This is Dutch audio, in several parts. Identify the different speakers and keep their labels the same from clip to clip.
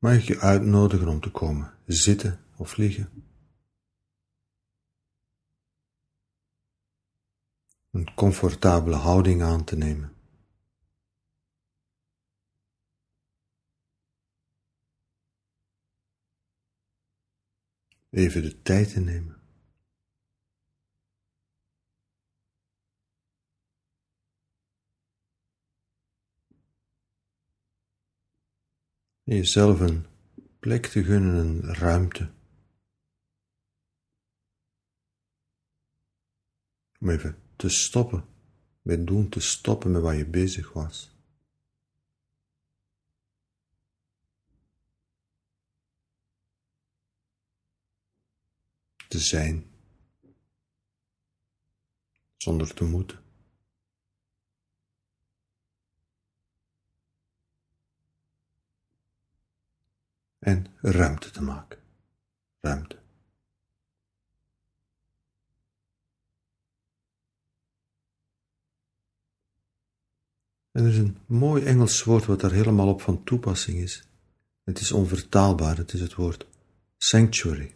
Speaker 1: mag ik je uitnodigen om te komen zitten of liggen. Een comfortabele houding aan te nemen. Even de tijd te nemen. Jezelf een plek te gunnen, een ruimte. Om even te stoppen, met doen te stoppen met waar je bezig was. Te zijn, zonder te moeten. En ruimte te maken. Ruimte. En er is een mooi Engels woord wat daar helemaal op van toepassing is. Het is onvertaalbaar, het is het woord sanctuary.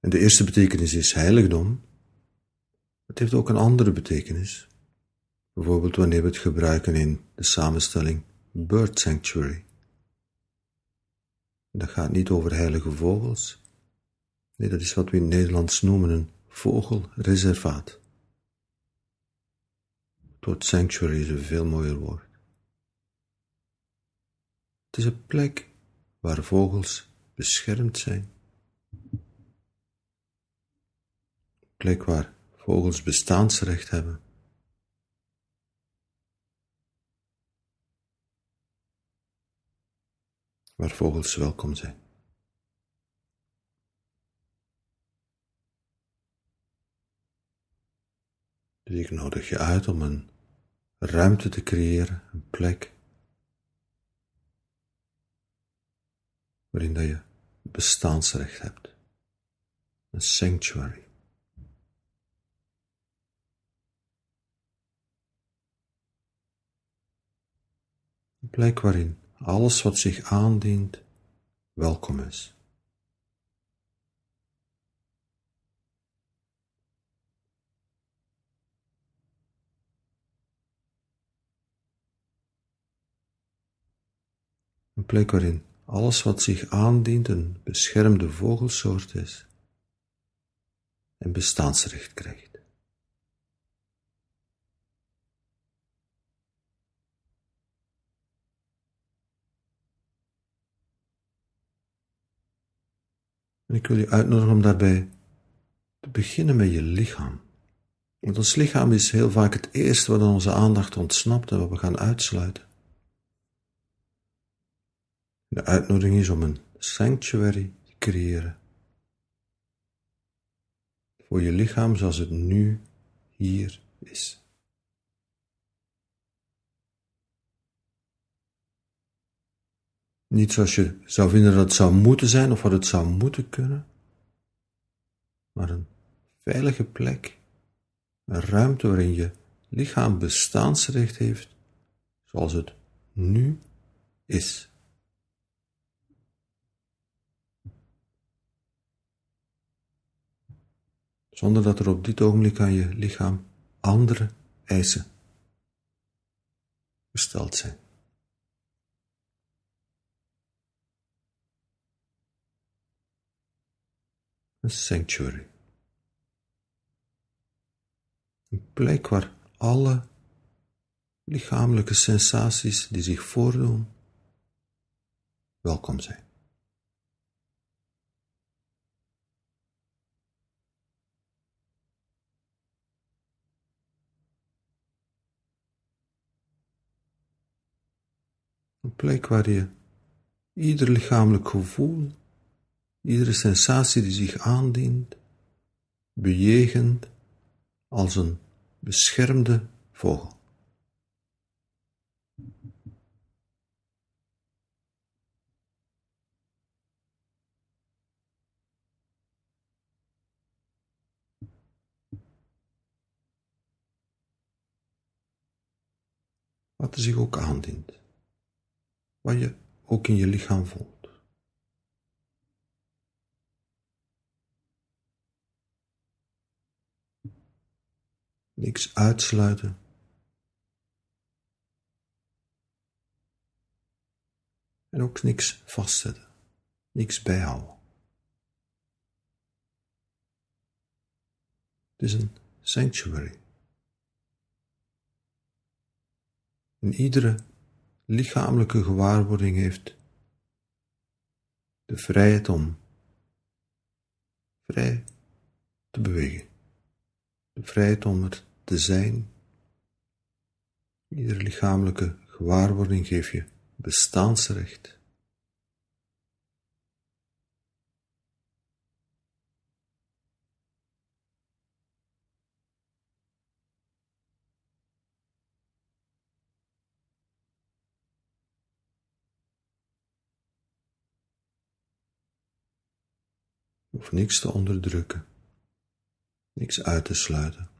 Speaker 1: En de eerste betekenis is heiligdom. Het heeft ook een andere betekenis. Bijvoorbeeld wanneer we het gebruiken in de samenstelling bird sanctuary. Dat gaat niet over heilige vogels. Nee, dat is wat we in het Nederlands noemen een vogelreservaat. Het sanctuary is een veel mooier woord. Het is een plek waar vogels beschermd zijn. Een plek waar vogels bestaansrecht hebben. Waar vogels welkom zijn. Dus ik nodig je uit om een ruimte te creëren, een plek waarin dat je bestaansrecht hebt. Een sanctuary. Een plek waarin alles wat zich aandient, welkom is. Een plek waarin alles wat zich aandient een beschermde vogelsoort is en bestaansrecht krijgt. En ik wil je uitnodigen om daarbij te beginnen met je lichaam. Want ons lichaam is heel vaak het eerste wat onze aandacht ontsnapt en wat we gaan uitsluiten. De uitnodiging is om een sanctuary te creëren. Voor je lichaam zoals het nu hier is. Niet zoals je zou vinden dat het zou moeten zijn of wat het zou moeten kunnen, maar een veilige plek, een ruimte waarin je lichaam bestaansrecht heeft zoals het nu is. Zonder dat er op dit ogenblik aan je lichaam andere eisen gesteld zijn. Een sanctuary. Een plek waar alle lichamelijke sensaties die zich voordoen welkom zijn. Een plek waar je ieder lichamelijk gevoel iedere sensatie die zich aandient, bejegend als een beschermde vogel. wat er zich ook aandient, wat je ook in je lichaam voelt. Niks uitsluiten. En ook niks vastzetten, niks bijhouden. Het is een sanctuary. En iedere lichamelijke gewaarwording heeft de vrijheid om vrij te bewegen. De vrijheid om er te zijn. Iedere lichamelijke gewaarwording geeft je bestaansrecht. Hoeft niks te onderdrukken, niks uit te sluiten,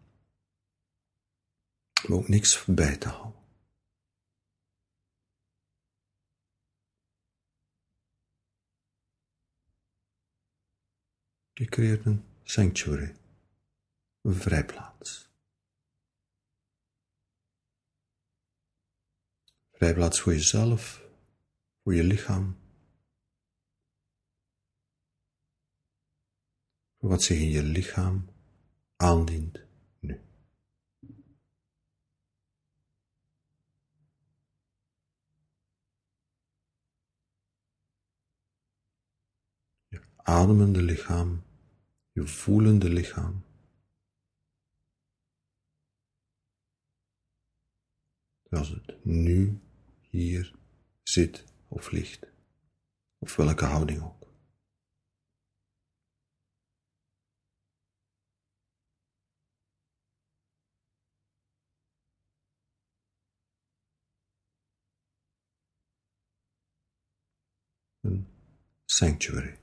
Speaker 1: maar ook niks bij te houden. Je creëert een sanctuary, een vrijplaats. Vrijplaats voor jezelf, voor je lichaam, voor wat zich in je lichaam aandient nu. Je ademende lichaam, je voelende lichaam. Zoals het nu hier zit of ligt, of welke houding ook. Een sanctuary.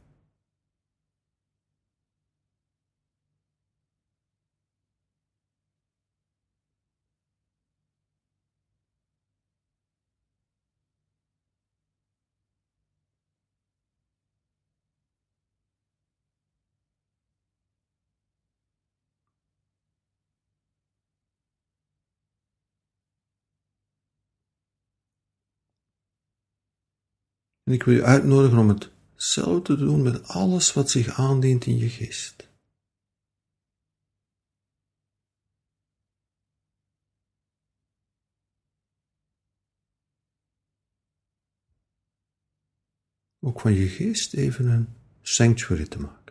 Speaker 1: En ik wil je uitnodigen om hetzelfde te doen met alles wat zich aandient in je geest. Ook van je geest even een sanctuary te maken.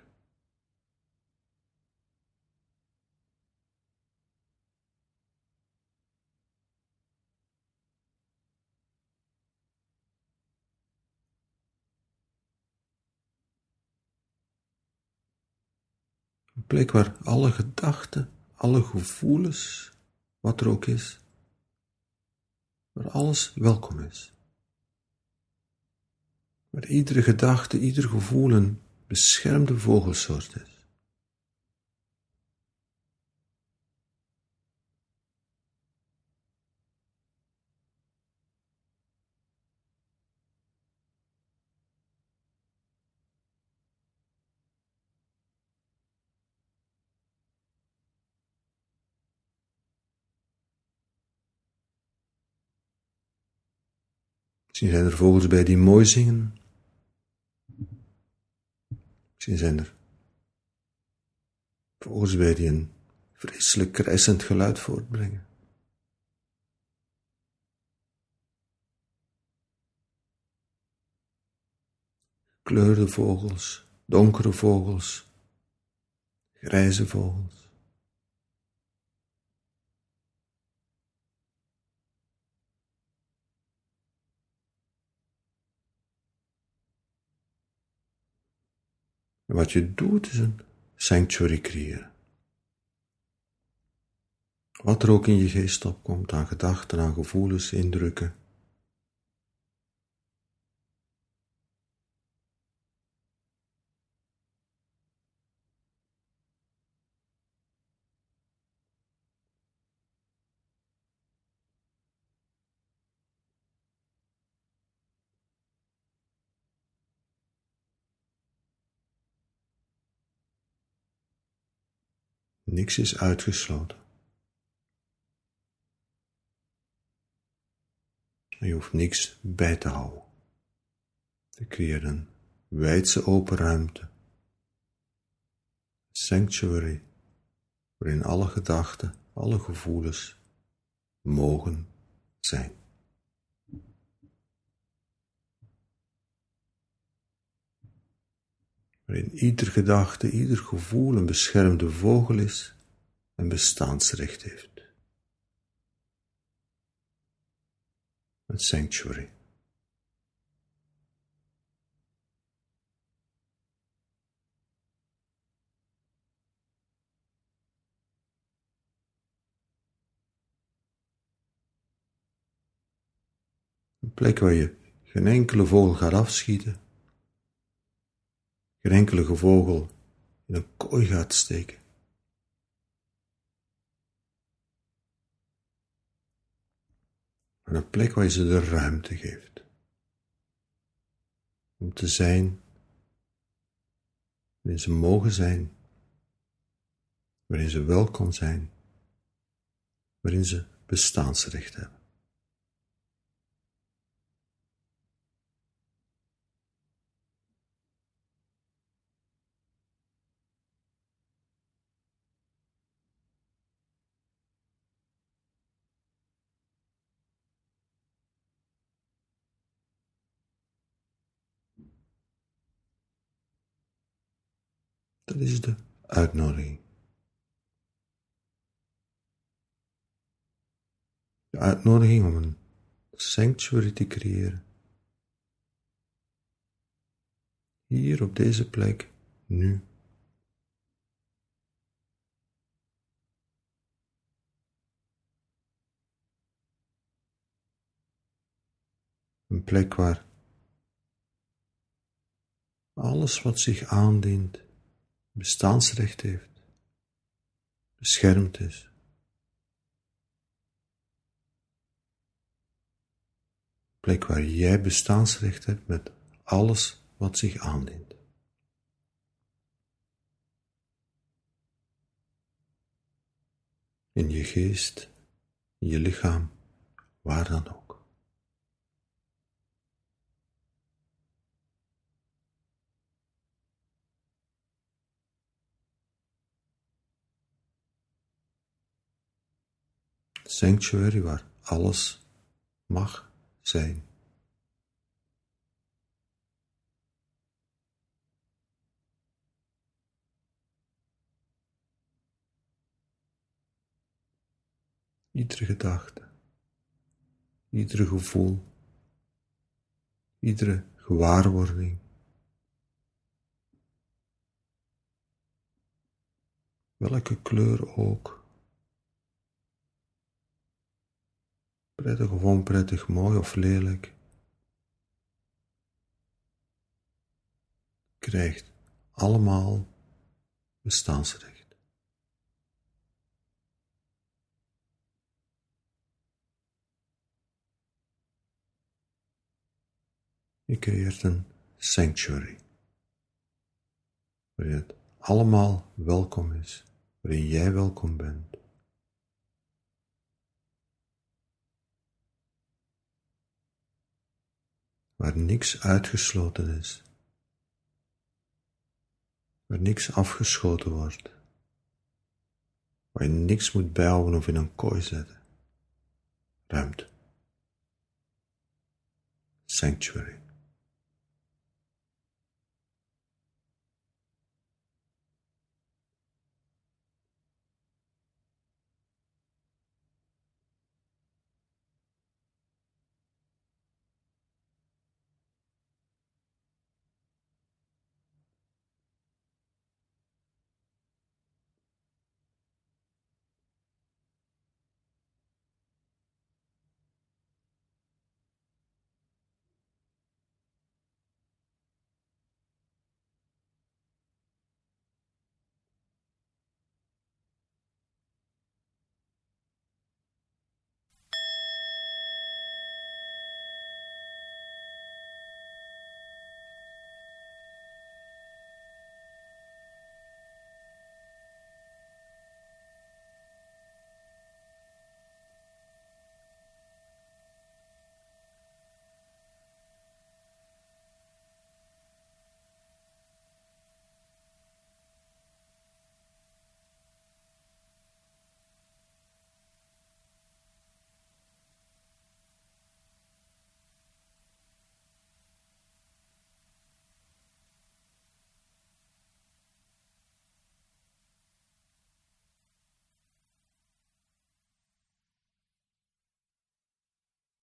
Speaker 1: Een plek waar alle gedachten, alle gevoelens, wat er ook is, waar alles welkom is. Waar iedere gedachte, ieder gevoel een beschermde vogelsoort is. Misschien zijn er vogels bij die mooi zingen. Misschien zijn er vogels bij die een vreselijk krijsend geluid voortbrengen. Kleurde vogels, donkere vogels, grijze vogels. Wat je doet is een sanctuary creëren. Wat er ook in je geest opkomt aan gedachten, aan gevoelens, indrukken. Niks is uitgesloten. Je hoeft niks bij te houden. Je creëert een wijdse open ruimte. Sanctuary, waarin alle gedachten, alle gevoelens mogen zijn. Waarin ieder gedachte, ieder gevoel een beschermde vogel is en bestaansrecht heeft. Een sanctuary. Een plek waar je geen enkele vogel gaat afschieten, geen enkele vogel in een kooi gaat steken. Maar een plek waar je ze de ruimte geeft om te zijn waarin ze mogen zijn, waarin ze welkom zijn, waarin ze bestaansrecht hebben. Dat is de uitnodiging. De uitnodiging om een sanctuary te creëren. Hier op deze plek, nu. Een plek waar alles wat zich aandient bestaansrecht heeft, beschermd is. Plek waar jij bestaansrecht hebt met alles wat zich aandient. In je geest, in je lichaam, waar dan ook. Sanctuary waar alles mag zijn. Iedere gedachte, iedere gevoel, iedere gewaarwording. Welke kleur ook. Prettig of onprettig, mooi of lelijk. Krijgt allemaal bestaansrecht. Je creëert een sanctuary, waarin het allemaal welkom is, waarin jij welkom bent. Waar niks uitgesloten is, waar niks afgeschoten wordt, waar je niks moet bijhouden of in een kooi zetten. Ruimte. Sanctuary.